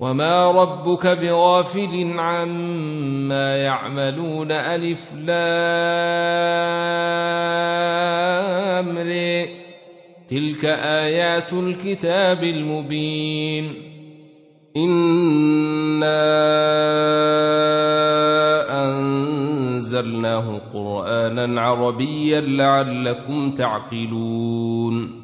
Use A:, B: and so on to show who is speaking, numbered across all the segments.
A: وما ربك بغافل عما يعملون ألف لامر تلك آيات الكتاب المبين إنا أنزلناه قرآنا عربيا لعلكم تعقلون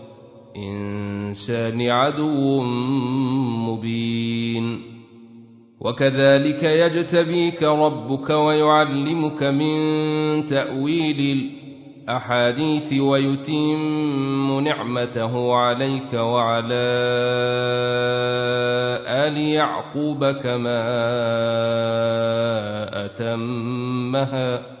A: للانسان عدو مبين. وكذلك يجتبيك ربك ويعلمك من تأويل الأحاديث ويتم نعمته عليك وعلى آل يعقوب كما أتمها.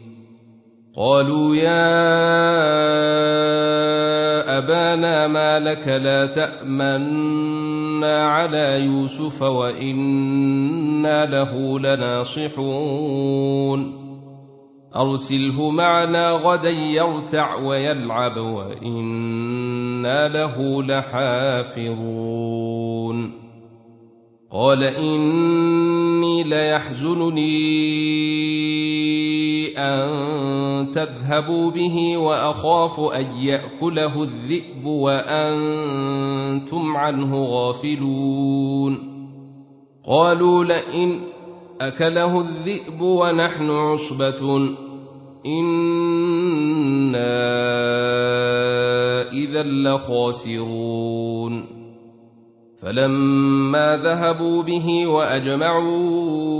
A: قالوا يا أبانا ما لك لا تأمنا على يوسف وإنا له لناصحون. أرسله معنا غدا يرتع ويلعب وإنا له لحافظون. قال إني ليحزنني ان تذهبوا به واخاف ان ياكله الذئب وأنتم عنه غافلون قالوا لئن اكله الذئب ونحن عصبه أنا اذا لخاسرون فلما ذهبوا به واجمعوا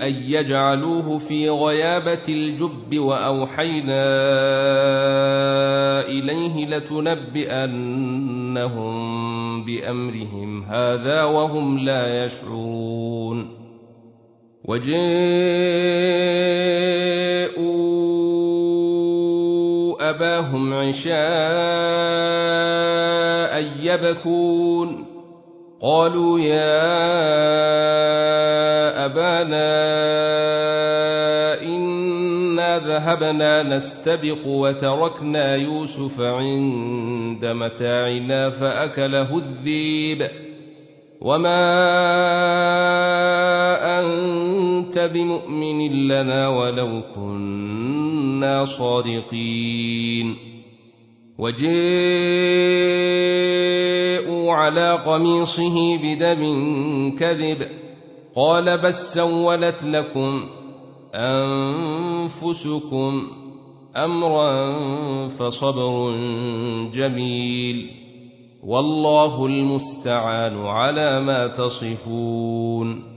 A: أن يجعلوه في غيابة الجب وأوحينا إليه لتنبئنهم بأمرهم هذا وهم لا يشعرون. وجاءوا أباهم عشاء يبكون. قالوا يا أبانا إنا ذهبنا نستبق وتركنا يوسف عند متاعنا فأكله الذيب. وما أنت بمؤمن لنا ولو كنا صادقين. على قميصه بدم كذب قال بل سولت لكم أنفسكم أمرا فصبر جميل والله المستعان على ما تصفون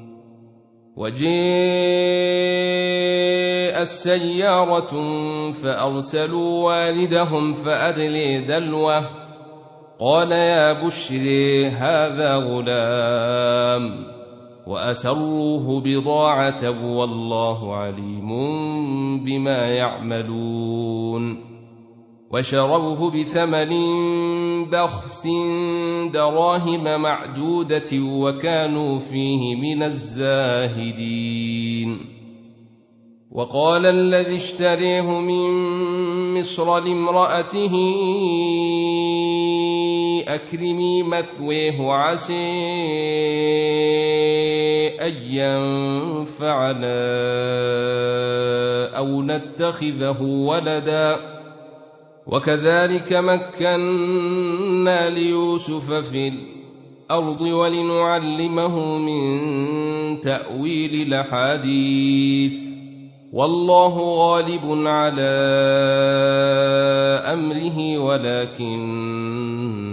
A: وجيء السيارة فأرسلوا والدهم فأدلي دلوه قال يا بشري هذا غلام وأسروه بضاعة والله عليم بما يعملون وشروه بثمن بخس دراهم معدودة وكانوا فيه من الزاهدين وقال الذي اشتريه من مصر لامرأته أكرمي مثويه عسي أن ينفعنا أو نتخذه ولدا. وكذلك مكنا ليوسف في الأرض ولنعلمه من تأويل الأحاديث. والله غالب على أمره ولكن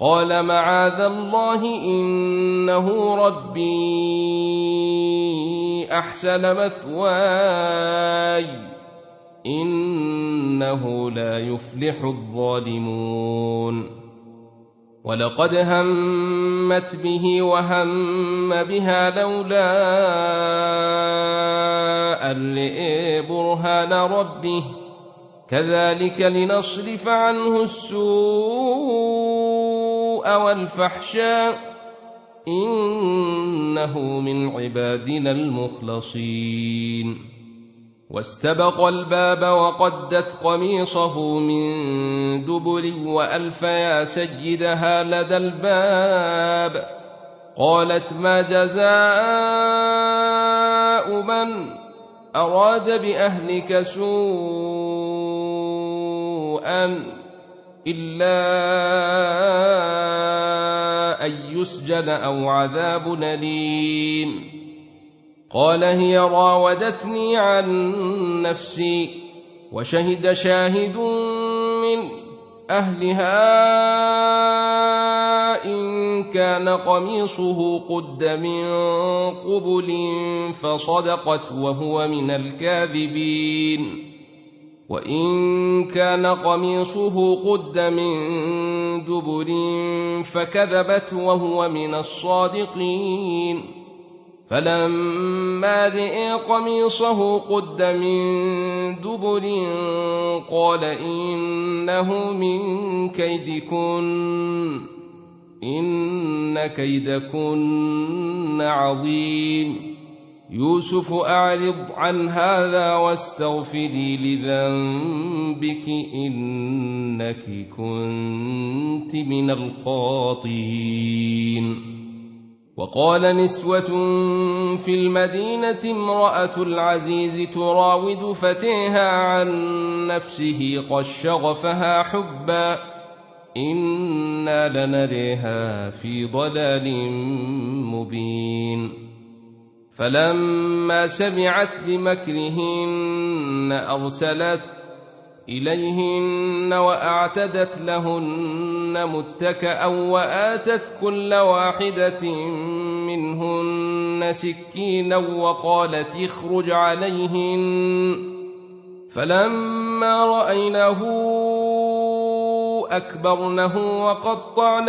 A: قال معاذ الله إنه ربي أحسن مثواي إنه لا يفلح الظالمون. ولقد همت به وهم بها لولا أن برهان ربه. كذلك لنصرف عنه السوء. والفحشاء إنه من عبادنا المخلصين. واستبق الباب وقدت قميصه من دبر وألف يا سيدها لدى الباب. قالت ما جزاء من أراد بأهلك سوءا؟ إلا أن يسجن أو عذاب أليم. قال هي راودتني عن نفسي وشهد شاهد من أهلها إن كان قميصه قد من قبل فصدقت وهو من الكاذبين. وإن كان قميصه قد من دبر فكذبت وهو من الصادقين. فلما رئي قميصه قد من دبر قال إنه من كيدكن إن كيدكن عظيم. يوسف أعرض عن هذا واستغفري لذنبك إنك كنت من الخاطئين. وقال نسوة في المدينة امرأة العزيز تراود فتيها عن نفسه قد شغفها حبا إنا لنريها في ضلال مبين. فلما سمعت بمكرهن أرسلت إليهن وأعتدت لهن متكأ وآتت كل واحدة منهن سكينا وقالت اخرج عليهن. فلما رأينه أكبرنه وقطعن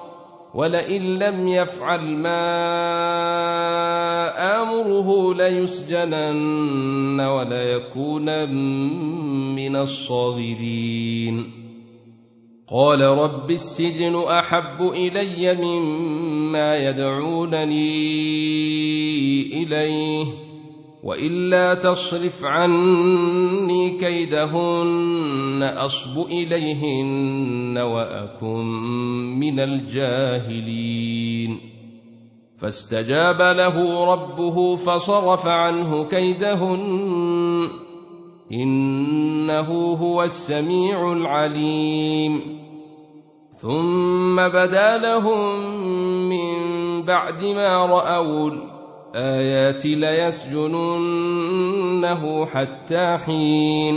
A: ولئن لم يفعل ما آمره ليسجنن وليكونن من الصاغرين. قال رب السجن أحب إلي مما يدعونني إليه. وإلا تصرف عني كيدهن أصب إليهن وأكن من الجاهلين. فاستجاب له ربه فصرف عنه كيدهن إنه هو السميع العليم. ثم بدا لهم من بعد ما رأوا الايات ليسجننه حتى حين.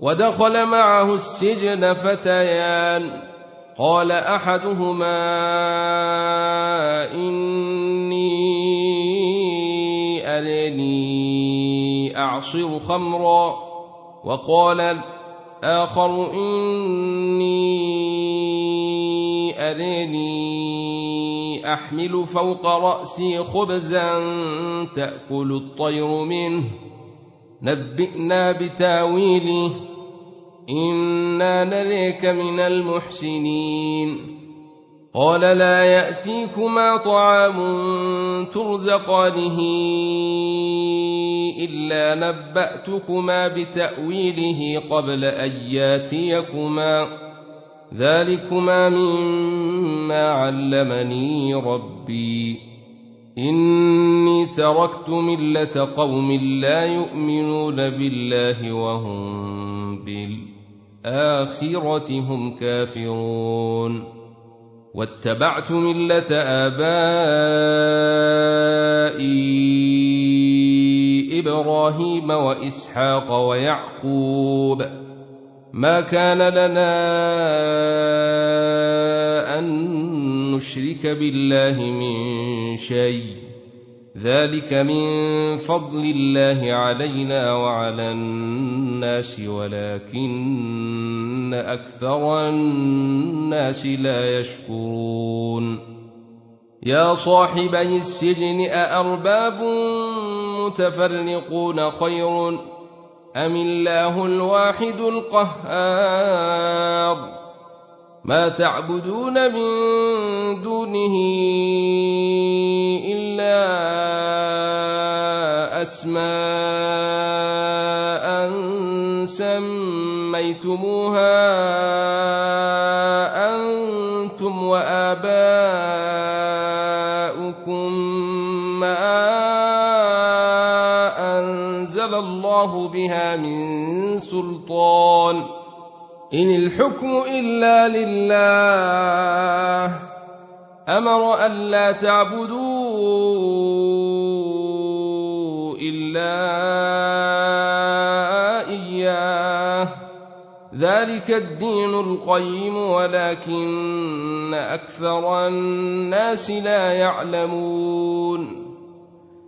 A: ودخل معه السجن فتيان. قال أحدهما إني أريني أعصر خمرا. وقال الآخر إني أريني أحمل فوق رأسي خبزا تأكل الطير منه. نبئنا بتاويله. إنا نريك من المحسنين. قال لا يأتيكما طعام ترزقانه إلا نبأتكما بتأويله قبل أن يأتيكما. ذلكما مما علمني ربي. إني تركت ملة قوم لا يؤمنون بالله وهم بالآخرة هم كافرون. واتبعت ملة آبائي إبراهيم وإسحاق ويعقوب. ما كان لنا أن نشرك بالله من شيء. ذلك من فضل الله علينا وعلى الناس ولكن أكثر الناس لا يشكرون. يا صاحبي السجن أأرباب متفرقون خير أم الله الواحد القهار؟ ما تعبدون من دونه إلا أسماء سميتموها أنتم وآباؤكم ما أنزل الله بها من سلطان إن الحكم إلا لله. أمر ألا تعبدوا إلا إياه. ذلك الدين القيم ولكن أكثر الناس لا يعلمون.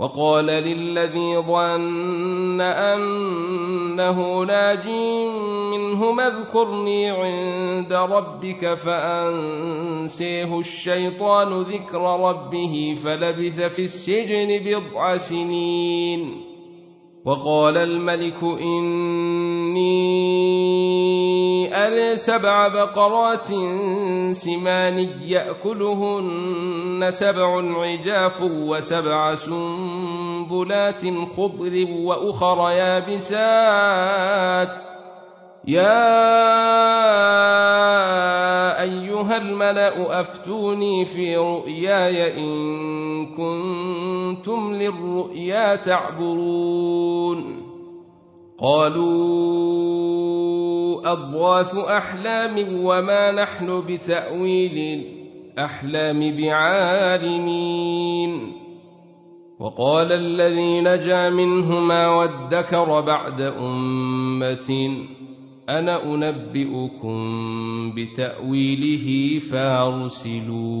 A: وقال للذي ظن أنه ناج منهما اذكرني عند ربك فأنسيه الشيطان ذكر ربه فلبث في السجن بضع سنين. وقال الملك إني أري سبع بقرات سمان يأكلهن سبع عجاف وسبع سنبلات خضر وأخر يابسات. يا أيها الملأ أفتوني في رؤياي إن كنتم للرؤيا تعبرون. قالوا أضواث أحلام وما نحن بتأويل الأحلام بعالمين. وقال الذي نجا منهما وادكر بعد أمة أنا أنبئكم بتأويله فأرسلون.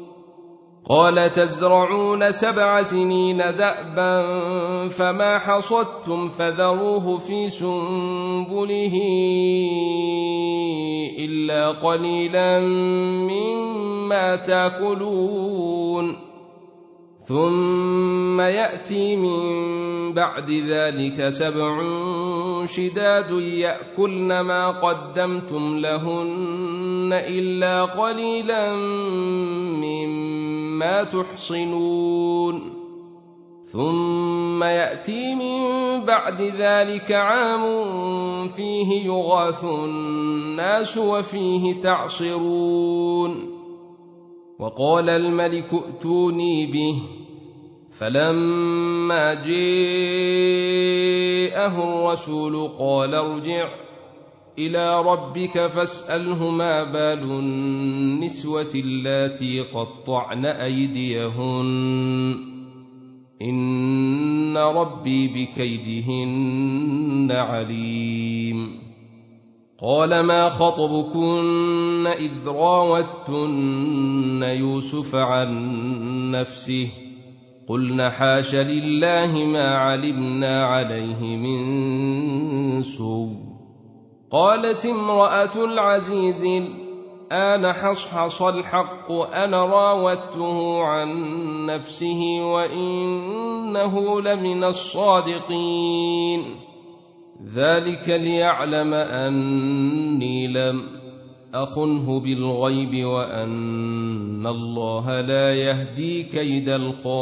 A: قال تزرعون سبع سنين دأبا فما حصدتم فذروه في سنبله إلا قليلا مما تأكلون. ثم يأتي من بعد ذلك سبع شداد يأكلن ما قدمتم لهن إلا قليلا مما تحصنون. ثم يأتي من بعد ذلك عام فيه يغاث الناس وفيه تعصرون. وقال الملك ائتوني به فلما جاءه الرسول قال ارجع. إلى ربك فاسأله ما بال النسوة اللاتي قطعن أيديهن. إن ربي بكيدهن عليم. قال ما خطبكن إذ راوتن يوسف عن نفسه؟ قلن حاش لله ما علمنا عليه من سوء. قالت امرأة العزيز الآن حصحص الحق أنا راودته عن نفسه وإنه لمن الصادقين. ذلك ليعلم أني لم أخنه بالغيب وأن الله لا يهدي كيد الخائنين.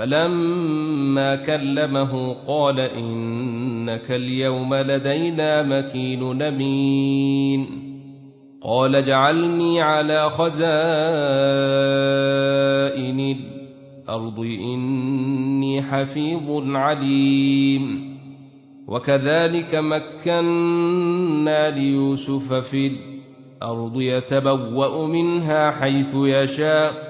A: فلما كلمه قال إنك اليوم لدينا مكين أمين. قال اجعلني على خزائن الأرض إني حفيظ عليم. وكذلك مكنا ليوسف في الأرض يتبوأ منها حيث يشاء.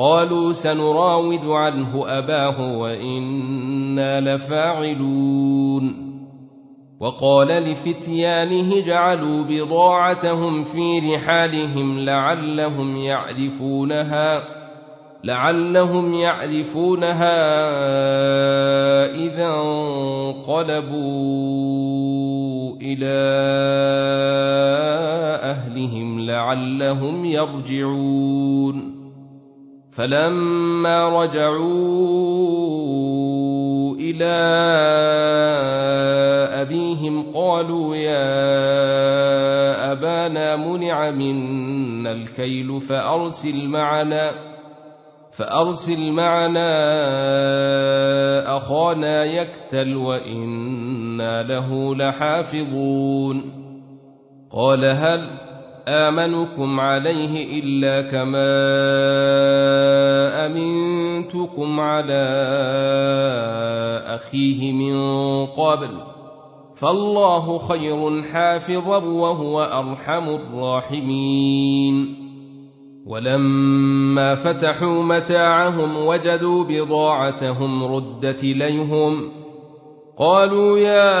A: قالوا سنراود عنه أباه وإنا لفاعلون. وقال لفتيانه جعلوا بضاعتهم في رحالهم لعلهم يعرفونها لعلهم يعرفونها إذا انقلبوا إلى أهلهم لعلهم يرجعون. فلما رجعوا إلى أبيهم قالوا يا أبانا منع منا الكيل فأرسل معنا فأرسل معنا أخانا يكتل وإنا له لحافظون قال هل آمنكم عليه إلا كما أمنتكم على أخيه من قبل فالله خير حافظا وهو أرحم الراحمين ولما فتحوا متاعهم وجدوا بضاعتهم ردت إليهم قالوا يا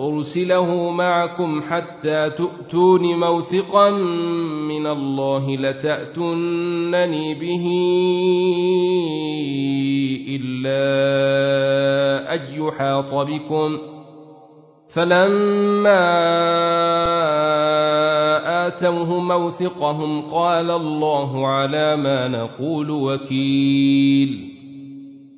A: أرسله معكم حتى تؤتون موثقا من الله لتاتونني به إلا أن يحاط بكم. فلما آتوه موثقهم قال الله على ما نقول وكيل.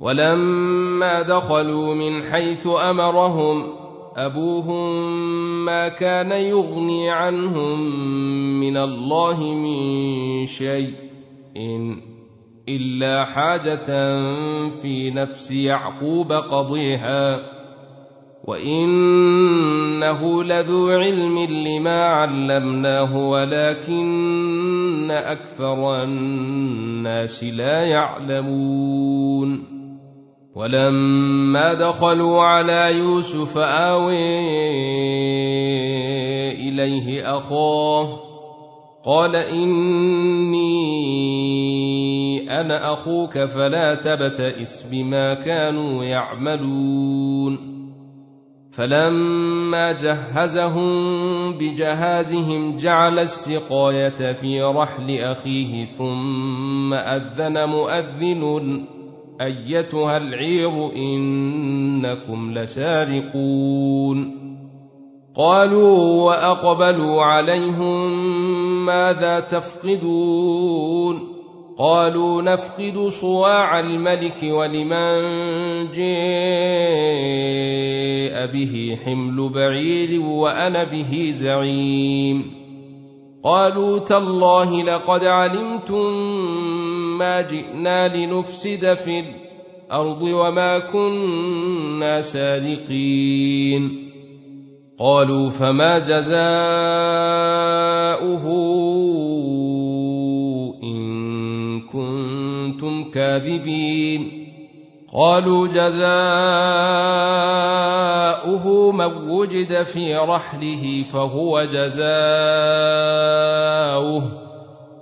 A: ولما دخلوا من حيث أمرهم أبوهم ما كان يغني عنهم من الله من شيء إن إلا حاجة في نفس يعقوب قضيها وإنه لذو علم لما علمناه ولكن أكثر الناس لا يعلمون. ولما دخلوا على يوسف آوي إليه أخاه قال إني أنا أخوك فلا تبتئس بما كانوا يعملون. فلما جهزهم بجهازهم جعل السقاية في رحل أخيه ثم أذن مؤذن أيتها العير إنكم لسارقون. قالوا وأقبلوا عليهم ماذا تفقدون؟ قالوا نفقد صواع الملك ولمن جاء به حمل بعير وأنا به زعيم. قالوا تالله لقد علمتم ما جئنا لنفسد في الأرض وما كنا سارقين قالوا فما جزاؤه ان كنتم كاذبين قالوا جزاؤه من وجد في رحله فهو جزاؤه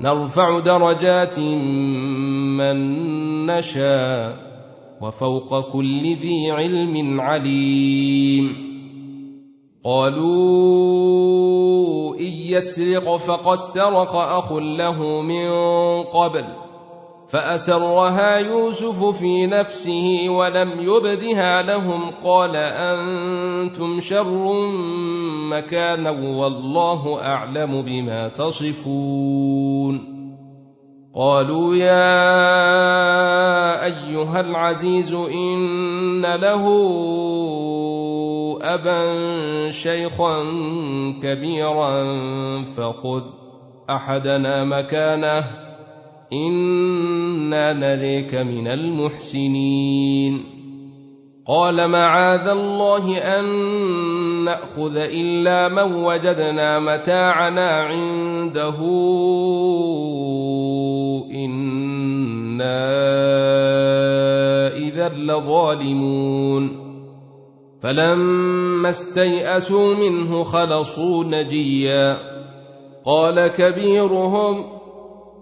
A: نرفع درجات من نشاء وفوق كل ذي علم عليم. قالوا إن يسرق فقد سرق أخ له من قبل. فأسرها يوسف في نفسه ولم يبدها لهم قال أنتم شر مكانا والله أعلم بما تصفون. قالوا يا أيها العزيز إن له أبا شيخا كبيرا فخذ أحدنا مكانه أنا نريك من المحسنين قال معاذ الله ان ناخذ الا من وجدنا متاعنا عنده أنا اذا لظالمون فلما استيئسوا منه خلصوا نجيا قال كبيرهم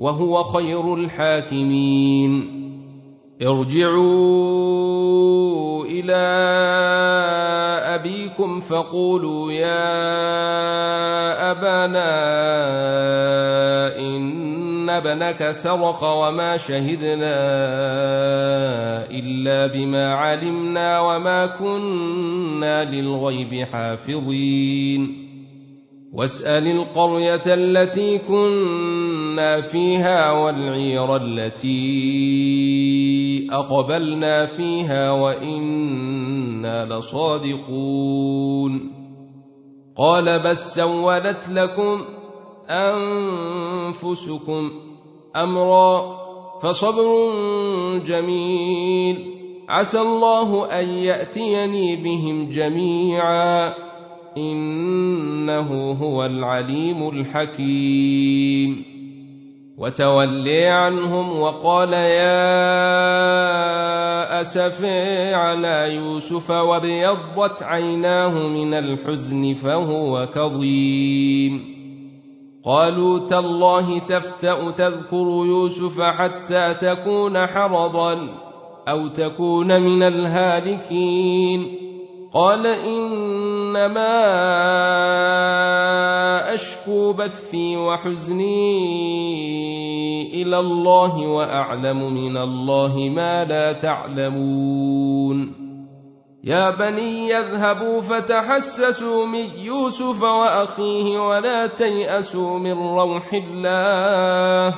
A: وهو خير الحاكمين. ارجعوا إلى أبيكم فقولوا يا أبانا إن ابنك سرق وما شهدنا إلا بما علمنا وما كنا للغيب حافظين. واسأل القرية التي كنا فيها والعير التي أقبلنا فيها وإنا لصادقون. قال بل سولت لكم أنفسكم أمرا فصبر جميل. عسى الله أن يأتيني بهم جميعا. إنه هو العليم الحكيم. وتولي عنهم وقال يا اسفي على يوسف وابيضت عيناه من الحزن فهو كظيم. قالوا تالله تفتأ تذكر يوسف حتى تكون حرضا أو تكون من الهالكين. قال إنما أشكو بثي وحزني إلى الله وأعلم من الله ما لا تعلمون. يا بني يذهبوا فتحسسوا من يوسف وأخيه ولا تيأسوا من روح الله.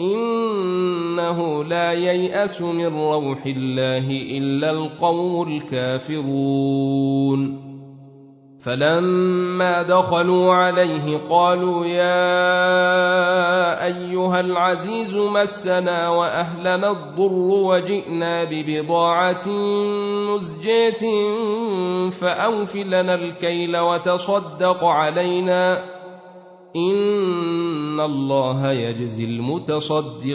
A: إنه لا ييأس من روح الله إلا القوم الكافرون. فلما دخلوا عليه قالوا يا أيها العزيز مسنا وأهلنا الضر وجئنا ببضاعة مزجاه فأوف لنا الكيل وتصدق علينا إن الله يجزي المتصدقين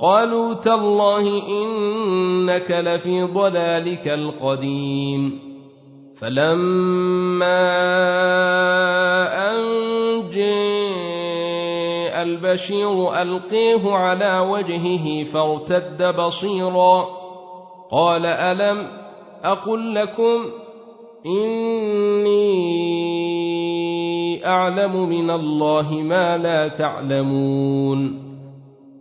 A: قالوا تالله إنك لفي ضلالك القديم. فلما أن جاء البشير ألقيه على وجهه فارتد بصيرا. قال ألم أقل لكم إني أعلم من الله ما لا تعلمون.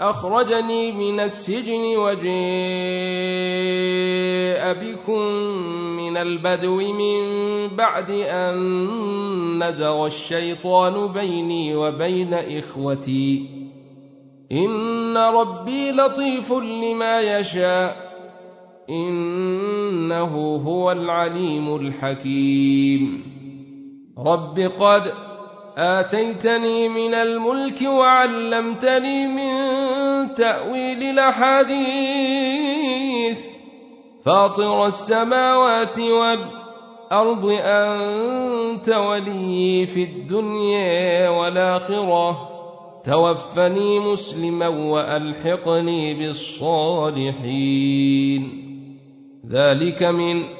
A: أخرجني من السجن وجاء بكم من البدو من بعد أن نزغ الشيطان بيني وبين إخوتي. إن ربي لطيف لما يشاء. إنه هو العليم الحكيم. رب قد آتيتني من الملك وعلمتني من تأويل الأحاديث. فاطر السماوات والأرض أنت ولي في الدنيا والآخرة. توفني مسلما وألحقني بالصالحين. ذلك من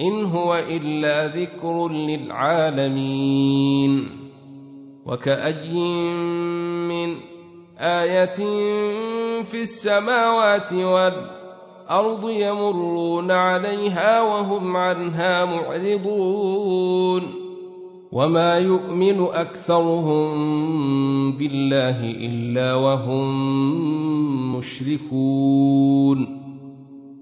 A: إن هو إلا ذكر للعالمين وكأي من آية في السماوات والأرض يمرون عليها وهم عنها معرضون وما يؤمن أكثرهم بالله إلا وهم مشركون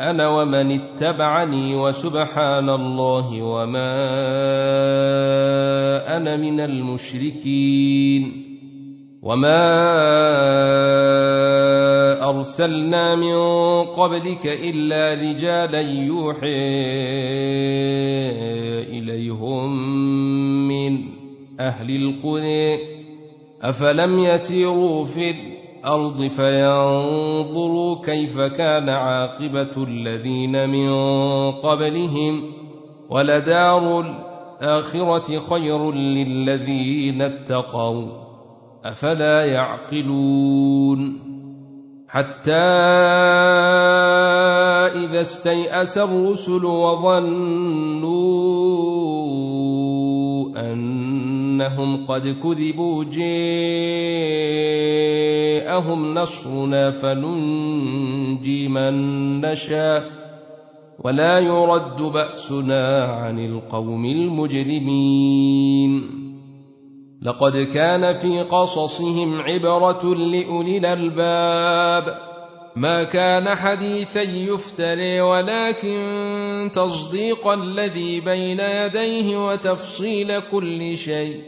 A: أنا ومن اتبعني وسبحان الله وما أنا من المشركين وما أرسلنا من قبلك إلا رجالا يوحي إليهم من أهل القرى أفلم يسيروا في الأرض فينظروا كيف كان عاقبة الذين من قبلهم ولدار الآخرة خير للذين اتقوا أفلا يعقلون حتى إذا استيأس الرسل وظنوا إنهم قد كذبوا جاءهم نصرنا فننجي من نشاء ولا يرد بأسنا عن القوم المجرمين. لقد كان في قصصهم عبرة لأولي الألباب ما كان حديثا يفتري ولكن تصديق الذي بين يديه وتفصيل كل شيء.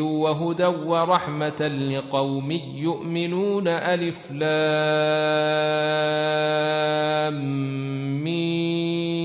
A: وهدى ورحمة لقوم يؤمنون ألف لام مين